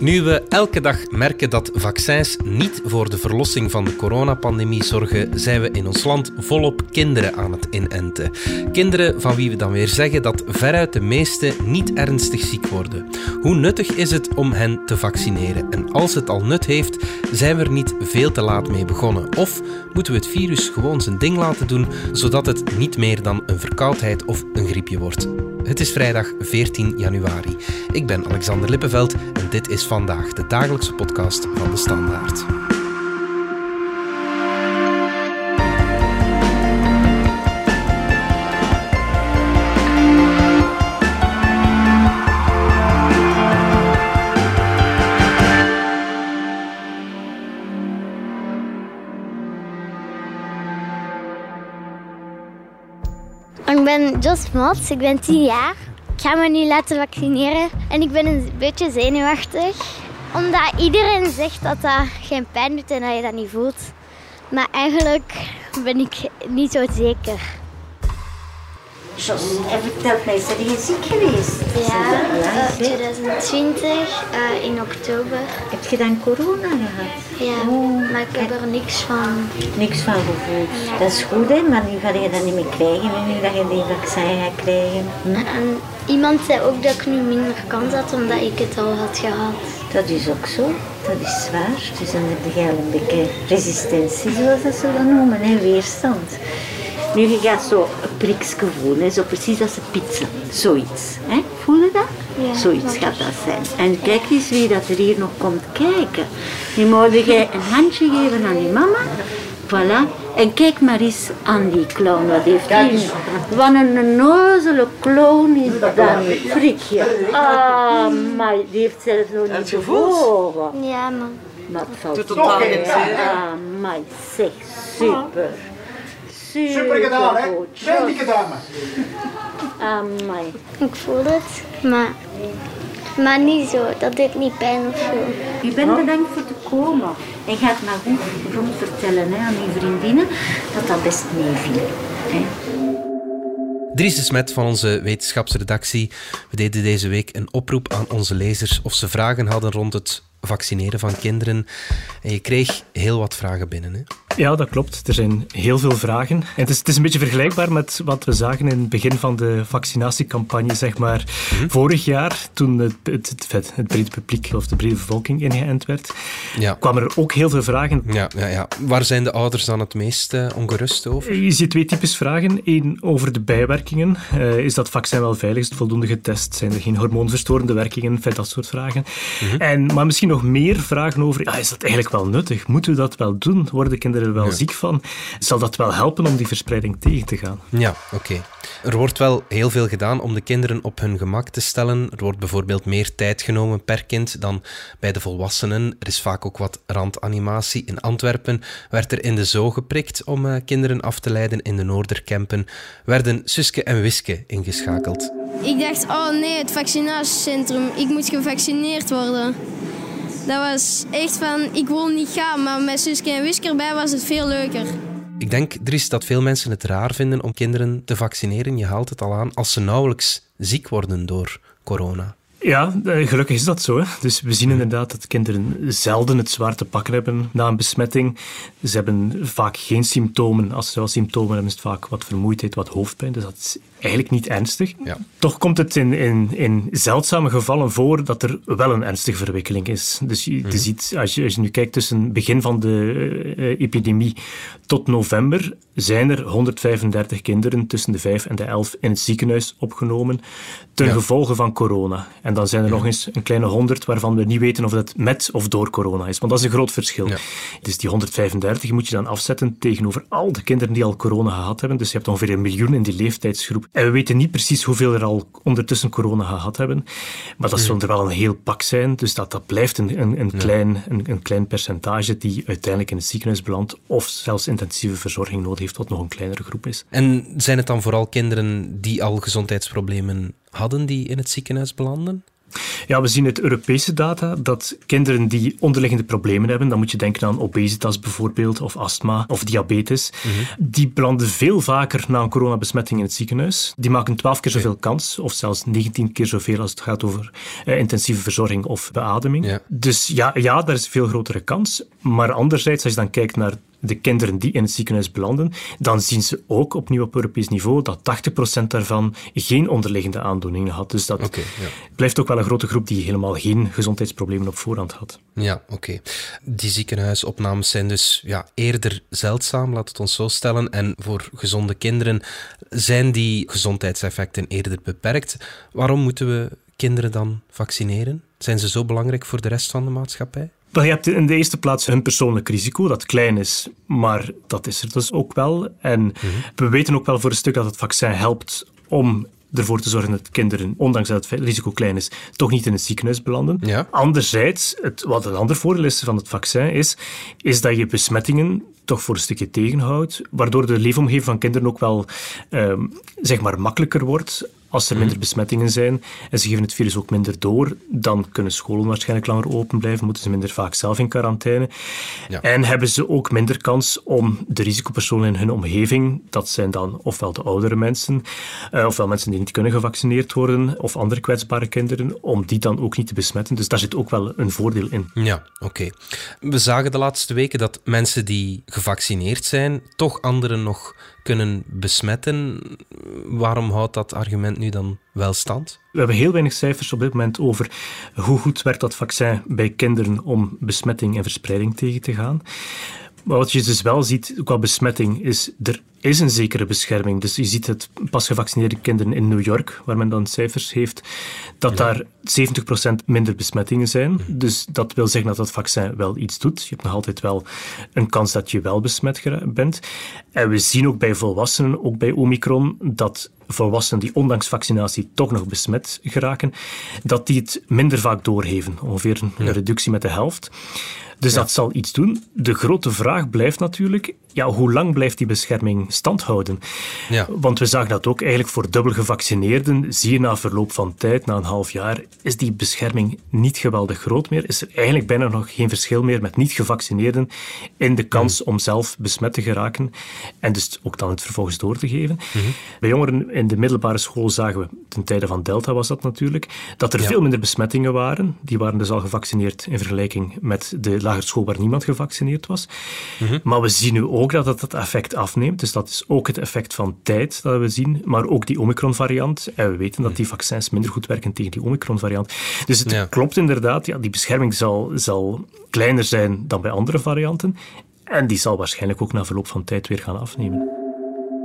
Nu we elke dag merken dat vaccins niet voor de verlossing van de coronapandemie zorgen, zijn we in ons land volop kinderen aan het inenten. Kinderen van wie we dan weer zeggen dat veruit de meeste niet ernstig ziek worden. Hoe nuttig is het om hen te vaccineren? En als het al nut heeft, zijn we er niet veel te laat mee begonnen? Of moeten we het virus gewoon zijn ding laten doen, zodat het niet meer dan een verkoudheid of een griepje wordt? Het is vrijdag 14 januari. Ik ben Alexander Lippenveld en dit is vandaag de dagelijkse podcast van de Standaard. Ben Jos Mats, ik ben 10 jaar. Ik ga me nu laten vaccineren en ik ben een beetje zenuwachtig. Omdat iedereen zegt dat dat geen pijn doet en dat je dat niet voelt. Maar eigenlijk ben ik niet zo zeker. Jos, en vertel mij, zijn je ziek geweest? Ja, ja, eh, 2020 eh, in oktober. Heb je dan corona gehad? Ja, Oh, maar ik heb er niks van. Niks van gevoeld. Dat is goed, hè, maar nu ga je dat niet meer krijgen, nu dat je die vaccin gaat krijgen. Hm? En iemand zei ook dat ik nu minder kans had omdat ik het al had gehad. Dat is ook zo, dat is waar. Dus dan heb je al een beetje resistentie, zoals dat ze dat noemen, hè, weerstand. Nu, je gaat zo een priksje voelen, hè, zo precies als een pizza. Zoiets. Hè? Voel je dat? Ja, Zoiets gaat dat zijn. En kijk eens wie dat er hier nog komt kijken. Nu moet jij een handje geven aan die mama. Voilà. En kijk maar eens aan die clown. Wat heeft hij? Wat een onnozele clown is dat. Frikje. Ah, maar die heeft zelfs nog niet bewogen. Ja, man. Maar het valt totaal niet Ah, maar zeg, super. Super, Super gedaan, hè? dame. Amai. Ik voel het, maar, maar niet zo. Dat deed niet pijn of zo. Je bent bedankt voor te komen. En gaat maar goed rond vertellen hè, aan uw vriendinnen dat dat best meeviel. hè. Dries de Smet van onze wetenschapsredactie. We deden deze week een oproep aan onze lezers of ze vragen hadden rond het vaccineren van kinderen. En je kreeg heel wat vragen binnen. Hè? Ja, dat klopt. Er zijn heel veel vragen. En het, is, het is een beetje vergelijkbaar met wat we zagen in het begin van de vaccinatiecampagne, zeg maar. Vorig jaar, toen het, het, het, het brede publiek of de brede bevolking ingeënt werd, Ja. kwamen er ook heel veel vragen. Ja, ja, ja. Waar zijn de ouders dan het meest eh, ongerust over? Je ziet twee types vragen. Eén over de bijwerkingen. Eh, is dat vaccin wel veilig? Is het voldoende getest? Zijn er geen hormoonverstorende werkingen? Dat soort vragen. en, maar misschien nog meer vragen over, ja, is dat eigenlijk wel nuttig? Moeten we dat wel doen? Worden kinderen er wel ziek van? Zal dat wel helpen om die verspreiding tegen te gaan? Ja, oké. Er wordt wel heel veel gedaan om de kinderen op hun gemak te stellen. Er wordt bijvoorbeeld meer tijd genomen per kind dan bij de volwassenen. Er is vaak ook wat randanimatie. In Antwerpen werd er in de zoo geprikt om eh, kinderen af te leiden. In de Noorderkempen werden Suske en Wiske ingeschakeld. Ik dacht, oh nee, het vaccinatiecentrum, ik moet gevaccineerd worden. Dat was echt van, ik wil niet gaan, maar met Suske en Wiske erbij was het veel leuker. Ik denk, Dries, dat veel mensen het raar vinden om kinderen te vaccineren. Je haalt het al aan als ze nauwelijks ziek worden door corona. Ja, eh, gelukkig is dat zo. Hè. Dus we zien inderdaad dat kinderen zelden het zwaar te pakken hebben na een besmetting. Ze hebben vaak geen symptomen. Als ze wel symptomen hebben, is het vaak wat vermoeidheid, wat hoofdpijn. Dus dat is eigenlijk niet ernstig. Ja. Toch komt het in, in, in zeldzame gevallen voor dat er wel een ernstige verwikkeling is. Dus je, je ziet, als je, als je nu kijkt tussen het begin van de eh, epidemie tot november, zijn er 135 kinderen tussen de 5 en de 11 in het ziekenhuis opgenomen ten Ja. gevolge van corona. En dan zijn er nog eens een kleine 100 waarvan we niet weten of dat met of door corona is. Want dat is een groot verschil. Dus die 135 moet je dan afzetten tegenover al de kinderen die al corona gehad hebben. Dus je hebt ongeveer een miljoen in die leeftijdsgroep. En we weten niet precies hoeveel er al ondertussen corona gehad hebben. Maar dat zullen er wel een heel pak zijn. Dus dat, dat blijft een, een, een, klein, een, een klein percentage die uiteindelijk in het ziekenhuis belandt of zelfs intensieve verzorging nodig heeft, wat nog een kleinere groep is. En zijn het dan vooral kinderen die al gezondheidsproblemen hadden die in het ziekenhuis belanden? Ja, we zien uit Europese data dat kinderen die onderliggende problemen hebben, dan moet je denken aan obesitas bijvoorbeeld, of astma, of diabetes, die belanden veel vaker na een coronabesmetting in het ziekenhuis. Die maken 12 keer zoveel kans, of zelfs 19 keer zoveel als het gaat over eh, intensieve verzorging of beademing. Ja. Dus ja, ja, daar is een veel grotere kans. Maar anderzijds, als je dan kijkt naar de kinderen die in het ziekenhuis belanden, dan zien ze ook opnieuw op Europees niveau dat 80% daarvan geen onderliggende aandoeningen had. Dus dat ja. blijft ook wel een grote groep die helemaal geen gezondheidsproblemen op voorhand had. Ja, oké. Die ziekenhuisopnames zijn dus ja, eerder zeldzaam, laat het ons zo stellen. En voor gezonde kinderen zijn die gezondheidseffecten eerder beperkt. Waarom moeten we kinderen dan vaccineren? Zijn ze zo belangrijk voor de rest van de maatschappij? Wel, je hebt in de eerste plaats hun persoonlijk risico, dat klein is, maar dat is er dus ook wel. En we weten ook wel voor een stuk dat het vaccin helpt om ervoor te zorgen dat kinderen, ondanks dat het risico klein is, toch niet in het ziekenhuis belanden. Ja. Anderzijds, het, wat een ander voordeel is van het vaccin, is, is dat je besmettingen toch voor een stukje tegenhoudt, waardoor de leefomgeving van kinderen ook wel ehm, zeg maar makkelijker wordt. Als er minder besmettingen zijn en ze geven het virus ook minder door, dan kunnen scholen waarschijnlijk langer open blijven, moeten ze minder vaak zelf in quarantaine. Ja. En hebben ze ook minder kans om de risicopersonen in hun omgeving, dat zijn dan ofwel de oudere mensen, eh, ofwel mensen die niet kunnen gevaccineerd worden, of andere kwetsbare kinderen, om die dan ook niet te besmetten. Dus daar zit ook wel een voordeel in. Ja, oké. We zagen de laatste weken dat mensen die gevaccineerd zijn, toch anderen nog kunnen besmetten. Waarom houdt dat argument nu dan wel stand? We hebben heel weinig cijfers op dit moment over hoe goed werkt dat vaccin bij kinderen om besmetting en verspreiding tegen te gaan. Maar wat je dus wel ziet, qua besmetting, is er is een zekere bescherming. Dus je ziet het pas gevaccineerde kinderen in New York, waar men dan cijfers heeft, dat daar 70% minder besmettingen zijn. Dus dat wil zeggen dat dat vaccin wel iets doet. Je hebt nog altijd wel een kans dat je wel besmet bent. En we zien ook bij volwassenen, ook bij Omicron, dat volwassenen die ondanks vaccinatie toch nog besmet geraken, dat die het minder vaak doorgeven. Ongeveer een reductie met de helft. Dus dat zal iets doen. De grote vraag blijft natuurlijk, ja, hoe lang blijft die bescherming stand houden? Ja. Want we zagen dat ook eigenlijk voor dubbel gevaccineerden. Zie je na verloop van tijd, na een half jaar, is die bescherming niet geweldig groot meer. Is er eigenlijk bijna nog geen verschil meer met niet-gevaccineerden in de kans om zelf besmet te geraken en dus ook dan het vervolgens door te geven. Bij jongeren in de middelbare school zagen we, ten tijde van Delta was dat natuurlijk, dat er Ja. veel minder besmettingen waren. Die waren dus al gevaccineerd in vergelijking met de lagere school waar niemand gevaccineerd was. Maar we zien nu ook dat het, het effect afneemt. Dus dat is ook het effect van tijd dat we zien, maar ook die Omicron-variant. En we weten dat die vaccins minder goed werken tegen die Omicron-variant. Dus het Ja. klopt inderdaad, ja, die bescherming zal, zal kleiner zijn dan bij andere varianten. En die zal waarschijnlijk ook na verloop van tijd weer gaan afnemen.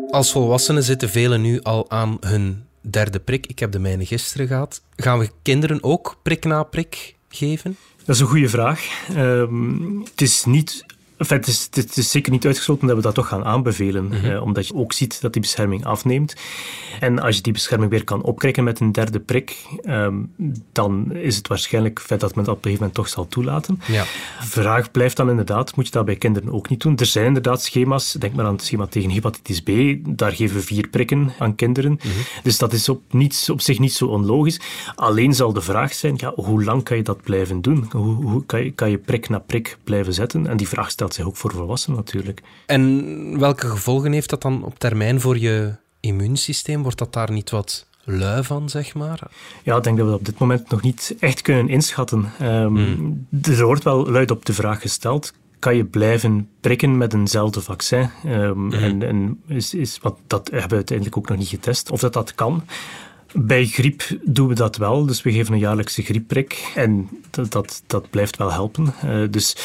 Als volwassenen zitten velen nu al aan hun derde prik. Ik heb de mijne gisteren gehad. Gaan we kinderen ook prik na prik geven? Dat is een goede vraag. Ehm, het is niet. Enfin, het, is, het is zeker niet uitgesloten dat we dat toch gaan aanbevelen, eh, omdat je ook ziet dat die bescherming afneemt. En als je die bescherming weer kan opkrijgen met een derde prik, ehm, dan is het waarschijnlijk feit dat men dat op een gegeven moment toch zal toelaten. Ja. Vraag blijft dan inderdaad, moet je dat bij kinderen ook niet doen? Er zijn inderdaad schema's, denk maar aan het schema tegen hepatitis B, daar geven we vier prikken aan kinderen. Dus dat is op, niets, op zich niet zo onlogisch. Alleen zal de vraag zijn, ja, hoe lang kan je dat blijven doen? Hoe, hoe kan, je, kan je prik na prik blijven zetten? En die vraag stelt zich ook voor volwassenen natuurlijk. En welke gevolgen heeft dat dan op termijn voor je immuunsysteem? Wordt dat daar niet wat lui van, zeg maar? Ja, ik denk dat we dat op dit moment nog niet echt kunnen inschatten. Ehm, Er wordt wel luid op de vraag gesteld. Kan je blijven prikken met eenzelfde vaccin? Ehm, En, en is, is, wat, dat hebben we uiteindelijk ook nog niet getest, of dat dat kan. Bij griep doen we dat wel, dus we geven een jaarlijkse griepprik en dat, dat, dat blijft wel helpen. Eh, dus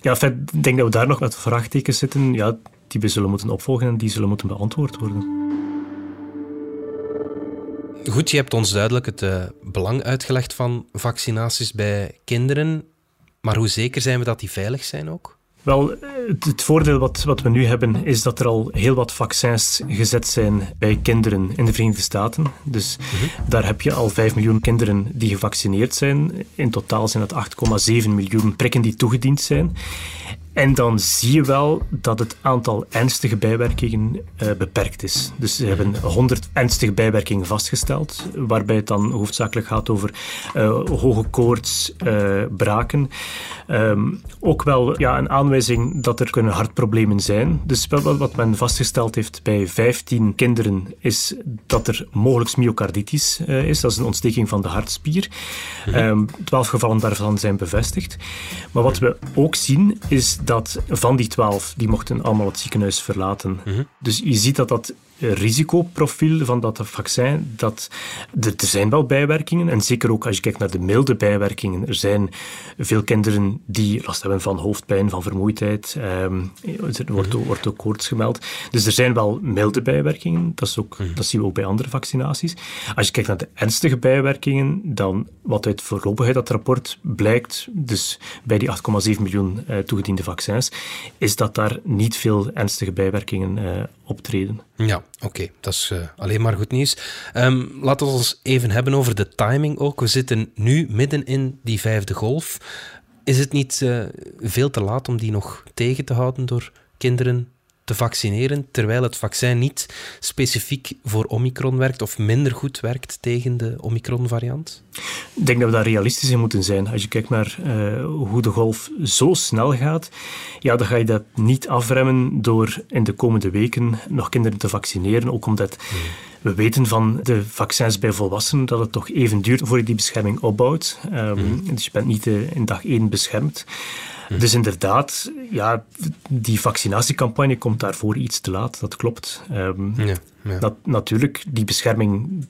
ja, ik denk dat we daar nog met vraagtekens zitten. Ja, die we zullen moeten opvolgen en die zullen moeten beantwoord worden. Goed, je hebt ons duidelijk het eh, belang uitgelegd van vaccinaties bij kinderen. Maar hoe zeker zijn we dat die veilig zijn ook? Wel, eh, het, voordeel wat, wat we nu hebben is dat er al heel wat vaccins gezet zijn bij kinderen in de Verenigde Staten. Dus daar heb je al 5 miljoen kinderen die gevaccineerd zijn. In totaal zijn dat 8,7 miljoen prikken die toegediend zijn. En dan zie je wel dat het aantal ernstige bijwerkingen uh, beperkt is. Dus ze hebben 100 ernstige bijwerkingen vastgesteld, waarbij het dan hoofdzakelijk gaat over uh, hoge koorts, braken. Um, ook wel ja, een aanwijzing dat er kunnen hartproblemen zijn. Dus wat men vastgesteld heeft bij 15 kinderen is dat er mogelijk myocarditis is. Dat is een ontsteking van de hartspier. Um, 12 gevallen daarvan zijn bevestigd. Maar wat we ook zien is dat van die twaalf, die mochten allemaal het ziekenhuis verlaten. Mhm. Dus je ziet dat dat risicoprofiel van dat vaccin, dat er, zijn wel bijwerkingen. En zeker ook als je kijkt naar de milde bijwerkingen. Er zijn veel kinderen die last hebben van hoofdpijn, van vermoeidheid. Um, er wordt, wordt ook koorts gemeld. Dus er zijn wel milde bijwerkingen. Dat, is ook, mhm. dat zien we ook bij andere vaccinaties. Als je kijkt naar de ernstige bijwerkingen, dan wat uit voorlopig uit dat rapport blijkt, dus bij die 8,7 miljoen uh, toegediende vaccins, is dat daar niet veel ernstige bijwerkingen uh, optreden. Ja, oké. Dat is uh, alleen maar goed nieuws. Um, laten we ons even hebben over de timing ook. We zitten nu midden in die vijfde golf. Is het niet uh, veel te laat om die nog tegen te houden door kinderen te vaccineren, terwijl het vaccin niet specifiek voor Omicron werkt of minder goed werkt tegen de Omicron-variant? Ik denk dat we daar realistisch in moeten zijn. Als je kijkt naar uh, hoe de golf zo snel gaat, ja, dan ga je dat niet afremmen door in de komende weken nog kinderen te vaccineren. Ook omdat hmm. We weten van de vaccins bij volwassenen dat het toch even duurt voor je die bescherming opbouwt. Um, Dus je bent niet uh, in dag één beschermd. Dus inderdaad, ja, die vaccinatiecampagne komt daarvoor iets te laat, dat klopt. Um, ja, ja. natuurlijk, die bescherming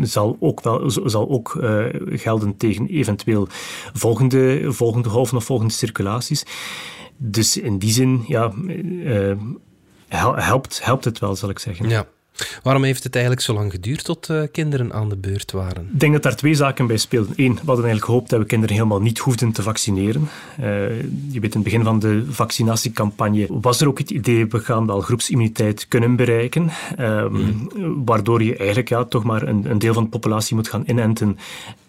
zal ook, wel, zal ook uh, gelden tegen eventueel volgende, volgende golven of volgende circulaties. Dus in die zin, ja, uh, helpt, helpt het wel, zal ik zeggen. Ja. Waarom heeft het eigenlijk zo lang geduurd tot uh, kinderen aan de beurt waren? Ik denk dat daar twee zaken bij speelden. Eén, we hadden eigenlijk gehoopt dat we kinderen helemaal niet hoefden te vaccineren. Uh, je weet, in het begin van de vaccinatiecampagne was er ook het idee, we gaan wel groepsimmuniteit kunnen bereiken. Um, Waardoor je eigenlijk ja, toch maar een, een deel van de populatie moet gaan inenten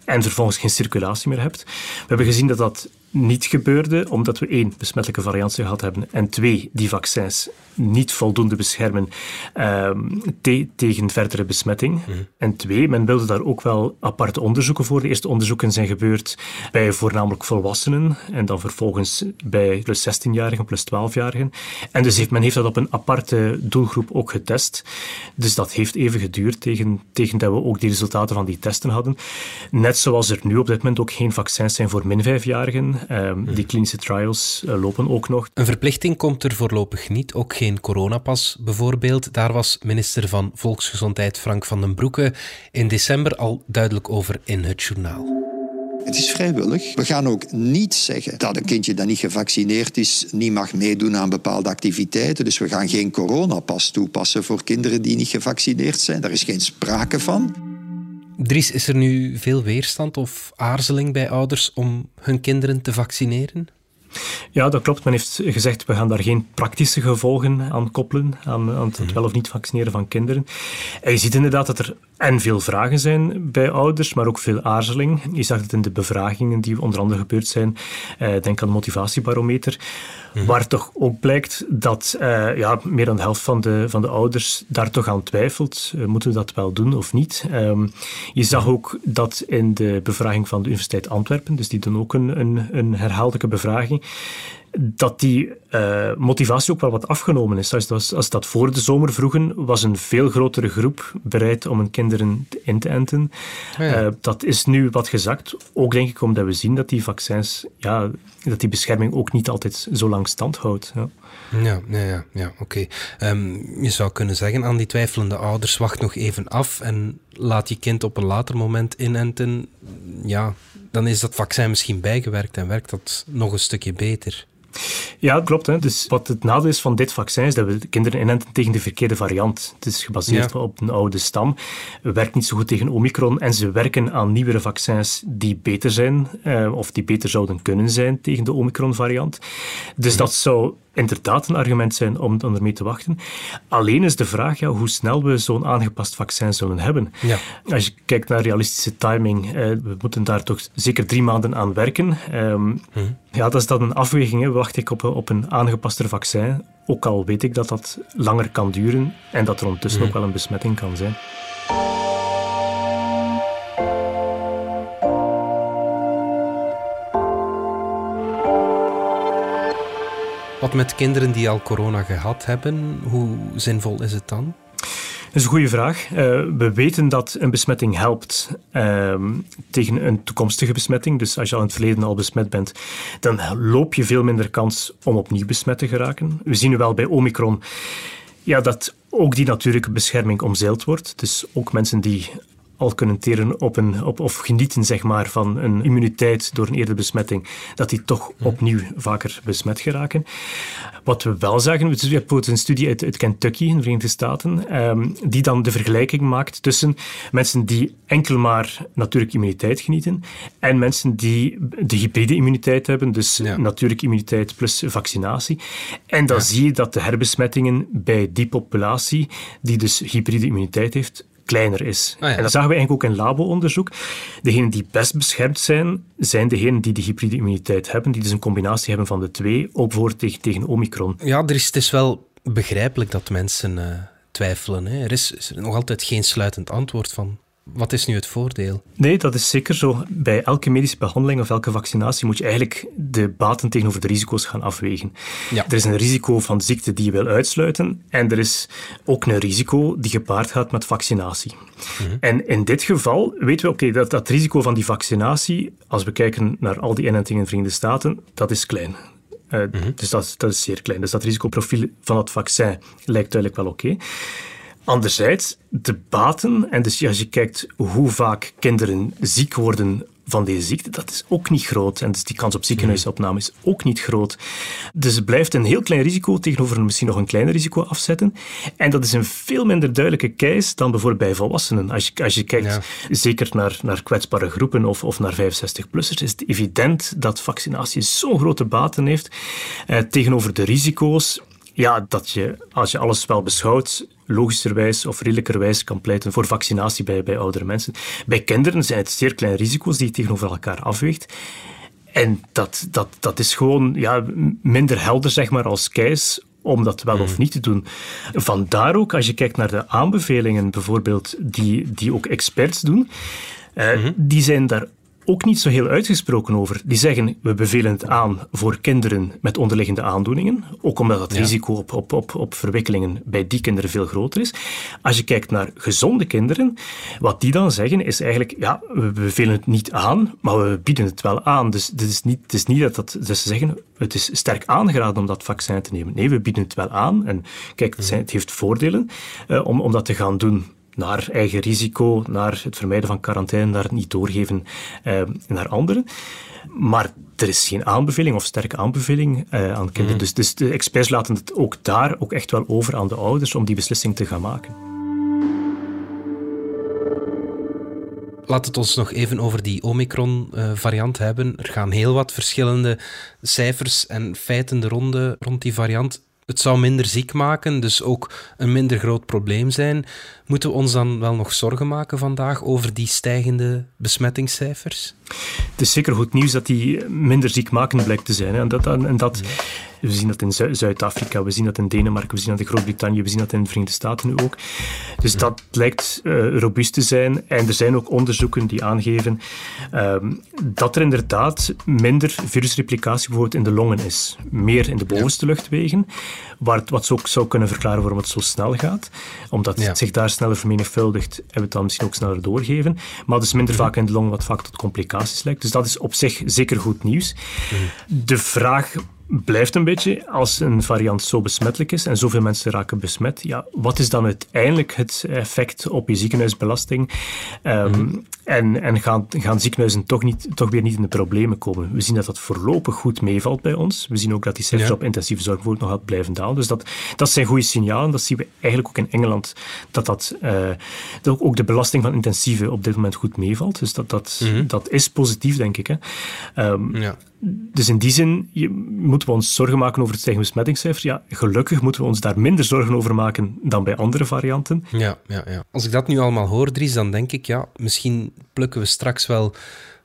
en vervolgens geen circulatie meer hebt. We hebben gezien dat dat niet gebeurde, omdat we één, besmettelijke varianten gehad hebben, en twee, die vaccins niet voldoende beschermen ehm, tegen verdere besmetting. Mhm. En twee, men wilde daar ook wel aparte onderzoeken voor. De eerste onderzoeken zijn gebeurd bij voornamelijk volwassenen en dan vervolgens bij plus 16-jarigen, plus 12-jarigen. En dus heeft men heeft dat op een aparte doelgroep ook getest. Dus dat heeft even geduurd tegen, tegen dat we ook die resultaten van die testen hadden. Net zoals er nu op dit moment ook geen vaccins zijn voor min 5-jarigen. Ehm, die klinische trials eh, lopen ook nog. Een verplichting komt er voorlopig niet, ook geen coronapas bijvoorbeeld. Daar was minister van Volksgezondheid Frank van den Broeke in december al duidelijk over in het journaal. Het is vrijwillig. We gaan ook niet zeggen dat een kindje dat niet gevaccineerd is niet mag meedoen aan bepaalde activiteiten. Dus we gaan geen coronapas toepassen voor kinderen die niet gevaccineerd zijn. Daar is geen sprake van. Dries, is er nu veel weerstand of aarzeling bij ouders om hun kinderen te vaccineren? Ja, dat klopt. Men heeft gezegd, we gaan daar geen praktische gevolgen aan koppelen, aan, aan het wel of niet vaccineren van kinderen. En je ziet inderdaad dat er en veel vragen zijn bij ouders, maar ook veel aarzeling. Je zag het in de bevragingen die onder andere gebeurd zijn. Eh, denk aan de motivatiebarometer. Mhm. Waar toch ook blijkt dat uh, ja, meer dan de helft van de, van de ouders daar toch aan twijfelt. Uh, moeten we dat wel doen of niet? Um, je zag mhm. ook dat in de bevraging van de Universiteit Antwerpen, dus die doen ook een, een, een herhaaldelijke bevraging, dat die uh, motivatie ook wel wat afgenomen is. Als, als dat voor de zomer vroegen, was een veel grotere groep bereid om hun kinderen in te enten. Uh, dat is nu wat gezakt. Ook denk ik omdat we zien dat die vaccins, ja, dat die bescherming ook niet altijd zo lang stand houdt. Ja. Ja, ja, ja, ja oké. Um, je zou kunnen zeggen aan die twijfelende ouders, wacht nog even af en laat je kind op een later moment inenten. Ja, dan is dat vaccin misschien bijgewerkt en werkt dat nog een stukje beter. Ja, klopt. Hè. Dus wat het nadeel is van dit vaccin is dat we kinderen inenten tegen de verkeerde variant. Het is gebaseerd op een oude stam. Werkt niet zo goed tegen Omicron en ze werken aan nieuwere vaccins die beter zijn eh, of die beter zouden kunnen zijn tegen de Omicron-variant. Dus dat zou inderdaad een argument zijn om, om ermee te wachten. Alleen is de vraag ja, hoe snel we zo'n aangepast vaccin zullen hebben. Ja. Als je kijkt naar realistische timing, eh, we moeten daar toch zeker drie maanden aan werken. Ehm, hm. Ja, dat is dan een afweging. Hè. Wacht ik op, op een aangepaster vaccin, ook al weet ik dat dat langer kan duren en dat er ondertussen hm. ook wel een besmetting kan zijn. Wat met kinderen die al corona gehad hebben, hoe zinvol is het dan? Dat is een goede vraag. Uh, we weten dat een besmetting helpt uh, tegen een toekomstige besmetting. Dus als je al in het verleden al besmet bent, dan loop je veel minder kans om opnieuw besmet te geraken. We zien wel bij Omicron ja, dat ook die natuurlijke bescherming omzeild wordt. Dus ook mensen die al kunnen teren op een, op, of genieten zeg maar, van een immuniteit door een eerdere besmetting, dat die toch opnieuw vaker besmet geraken. Wat we wel zagen, we hebben een studie uit, uit, Kentucky in de Verenigde Staten, ehm, die dan de vergelijking maakt tussen mensen die enkel maar natuurlijke immuniteit genieten en mensen die de hybride immuniteit hebben, dus natuurlijke immuniteit plus vaccinatie. En dan zie je dat de herbesmettingen bij die populatie, die dus hybride immuniteit heeft, kleiner is. Ah, en dat zagen we eigenlijk ook in labo-onderzoek. Degenen die best beschermd zijn, zijn degenen die de hybride immuniteit hebben, die dus een combinatie hebben van de twee, ook voor tegen, tegen Omicron. Ja, er is, het is wel begrijpelijk dat mensen uh, twijfelen. Hè. Er is, is er nog altijd geen sluitend antwoord van. Wat is nu het voordeel? Nee, dat is zeker zo. Bij elke medische behandeling of elke vaccinatie moet je eigenlijk de baten tegenover de risico's gaan afwegen. Ja. Er is een risico van ziekte die je wil uitsluiten en er is ook een risico die gepaard gaat met vaccinatie. Mhm. En in dit geval weten we oké, dat dat risico van die vaccinatie, als we kijken naar al die inentingen in de Verenigde Staten, dat is klein. Uh, Dus dat, dat, is zeer klein. Dus dat risicoprofiel van het vaccin lijkt duidelijk wel oké. Anderzijds, de baten, en dus als je kijkt hoe vaak kinderen ziek worden van deze ziekte, dat is ook niet groot. En dus die kans op ziekenhuisopname is ook niet groot. Dus het blijft een heel klein risico tegenover misschien nog een kleiner risico afzetten. En dat is een veel minder duidelijke case dan bijvoorbeeld bij volwassenen. Als je, als je kijkt zeker naar, naar kwetsbare groepen of, of naar 65-plussers, is het evident dat vaccinatie zo'n grote baten heeft eh, tegenover de risico's ja, dat je, als je alles wel beschouwt, logischerwijs of redelijkerwijs kan pleiten voor vaccinatie bij, bij oudere mensen. Bij kinderen zijn het zeer kleine risico's die je tegenover elkaar afweegt. En dat, dat, dat is gewoon ja, minder helder zeg maar, als keis om dat wel of hmm. niet te doen. Vandaar ook, als je kijkt naar de aanbevelingen bijvoorbeeld, die, die ook experts doen, eh, hmm. die zijn daar ook niet zo heel uitgesproken over. Die zeggen, we bevelen het aan voor kinderen met onderliggende aandoeningen, ook omdat het risico op, op, op, op verwikkelingen bij die kinderen veel groter is. Als je kijkt naar gezonde kinderen, wat die dan zeggen is eigenlijk, ja, we bevelen het niet aan, maar we bieden het wel aan. Dus het is niet, het is niet dat, dat dus ze zeggen, het is sterk aangeraden om dat vaccin te nemen. Nee, we bieden het wel aan. En kijk, het, zijn, het heeft voordelen uh, om, om dat te gaan doen naar eigen risico, naar het vermijden van quarantaine, naar het niet doorgeven eh, naar anderen. Maar er is geen aanbeveling of sterke aanbeveling eh, aan kinderen. Mm. Dus, dus de experts laten het ook daar ook echt wel over aan de ouders om die beslissing te gaan maken. Laat het ons nog even over die Omicron-variant hebben. Er gaan heel wat verschillende cijfers en feiten de ronde rond die variant het zou minder ziek maken, dus ook een minder groot probleem zijn. Moeten we ons dan wel nog zorgen maken vandaag over die stijgende besmettingscijfers? Het is zeker goed nieuws dat die minder ziekmakend blijkt te zijn. Hè. En dat, en dat we zien dat in Zuid-Afrika, we zien dat in Denemarken, we zien dat in Groot-Brittannië, we zien dat in de Verenigde Staten nu ook. Dus dat lijkt uh, robuust te zijn. En er zijn ook onderzoeken die aangeven ehm, dat er inderdaad minder virusreplicatie bijvoorbeeld in de longen is. Meer in de bovenste luchtwegen, waar het, wat ook zou kunnen verklaren waarom het zo snel gaat. Omdat het zich daar sneller vermenigvuldigt en we het dan misschien ook sneller doorgeven. Maar dus minder vaak in de longen, wat vaak tot complicaties lijkt. Dus dat is op zich zeker goed nieuws. De vraag blijft een beetje, als een variant zo besmettelijk is en zoveel mensen raken besmet, ja, wat is dan uiteindelijk het effect op je ziekenhuisbelasting? Um, En, en gaan, gaan ziekenhuizen toch, niet, toch weer niet in de problemen komen? We zien dat dat voorlopig goed meevalt bij ons. We zien ook dat die cijfers op intensieve zorg nog gaat blijven dalen. Dus dat, dat zijn goede signalen. Dat zien we eigenlijk ook in Engeland, dat, dat, uh, dat ook de belasting van intensieve op dit moment goed meevalt. Dus dat, dat, mhm. dat is positief, denk ik. Hè. Um, ja. Dus in die zin je, moeten we ons zorgen maken over het stijgende besmettingscijfer. Ja, gelukkig moeten we ons daar minder zorgen over maken dan bij andere varianten. Ja, ja, ja. Als ik dat nu allemaal hoor, Dries, dan denk ik, ja, misschien plukken we straks wel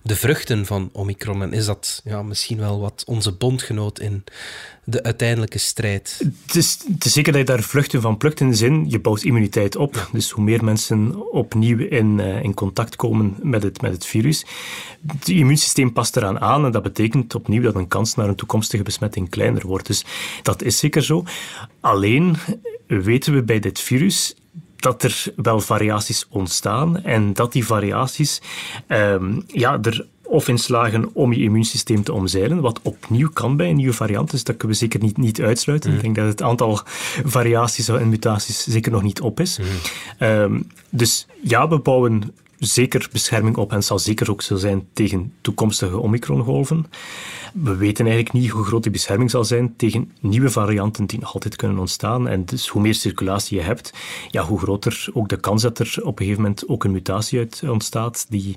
de vruchten van Omicron. En is dat ja, misschien wel wat onze bondgenoot in de uiteindelijke strijd? Het is, het is zeker dat je daar vruchten van plukt in de zin, je bouwt immuniteit op. Dus hoe meer mensen opnieuw in, uh, in contact komen met het, met het virus, het immuunsysteem past eraan aan en dat betekent opnieuw dat een kans naar een toekomstige besmetting kleiner wordt. Dus dat is zeker zo. Alleen weten we bij dit virus dat er wel variaties ontstaan en dat die variaties um, ja, er of in slagen om je immuunsysteem te omzeilen, wat opnieuw kan bij een nieuwe variant, dus dat kunnen we zeker niet, niet uitsluiten. Mm. Ik denk dat het aantal variaties en mutaties zeker nog niet op is. Mm. Um, dus ja, we bouwen zeker bescherming op en zal zeker ook zo zijn tegen toekomstige Omicron-golven. We weten eigenlijk niet hoe groot die bescherming zal zijn tegen nieuwe varianten die nog altijd kunnen ontstaan. En dus hoe meer circulatie je hebt, ja, hoe groter ook de kans dat er op een gegeven moment ook een mutatie uit ontstaat die,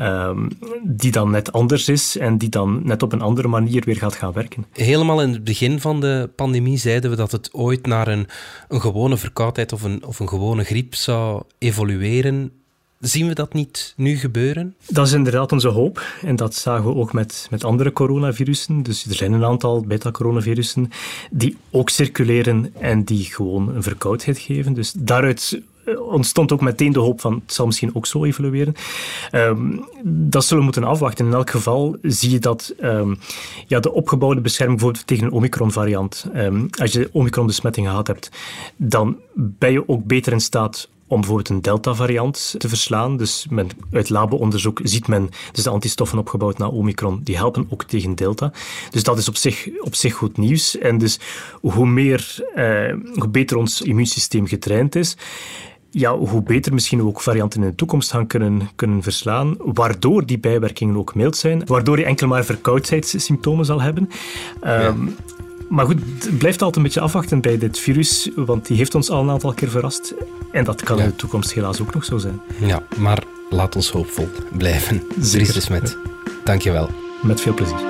um, die dan net anders is en die dan net op een andere manier weer gaat gaan werken. Helemaal in het begin van de pandemie zeiden we dat het ooit naar een, een gewone verkoudheid of een, of een gewone griep zou evolueren. Zien we dat niet nu gebeuren? Dat is inderdaad onze hoop. En dat zagen we ook met, met andere coronavirussen. Dus er zijn een aantal beta-coronavirussen die ook circuleren en die gewoon een verkoudheid geven. Dus daaruit eh, ontstond ook meteen de hoop van het zal misschien ook zo evolueren. Um, dat zullen we moeten afwachten. In elk geval zie je dat um, ja, de opgebouwde bescherming bijvoorbeeld tegen een Omicron-variant, um, als je Omicron-besmetting gehad hebt, dan ben je ook beter in staat om bijvoorbeeld een Delta-variant te verslaan. Dus men, uit labo-onderzoek ziet men dus de antistoffen opgebouwd naar Omicron, die helpen ook tegen Delta. Dus dat is op zich, op zich goed nieuws. En dus hoe, meer, eh, hoe beter ons immuunsysteem getraind is, ja, hoe beter misschien we ook varianten in de toekomst gaan kunnen, kunnen verslaan, waardoor die bijwerkingen ook mild zijn, waardoor je enkel maar verkoudheidssymptomen zal hebben. Ehm, maar goed, het blijft altijd een beetje afwachten bij dit virus, want die heeft ons al een aantal keer verrast. En dat kan in de toekomst helaas ook nog zo zijn. Ja, maar laat ons hoopvol blijven. Dries de Smet, dankjewel. Met veel plezier.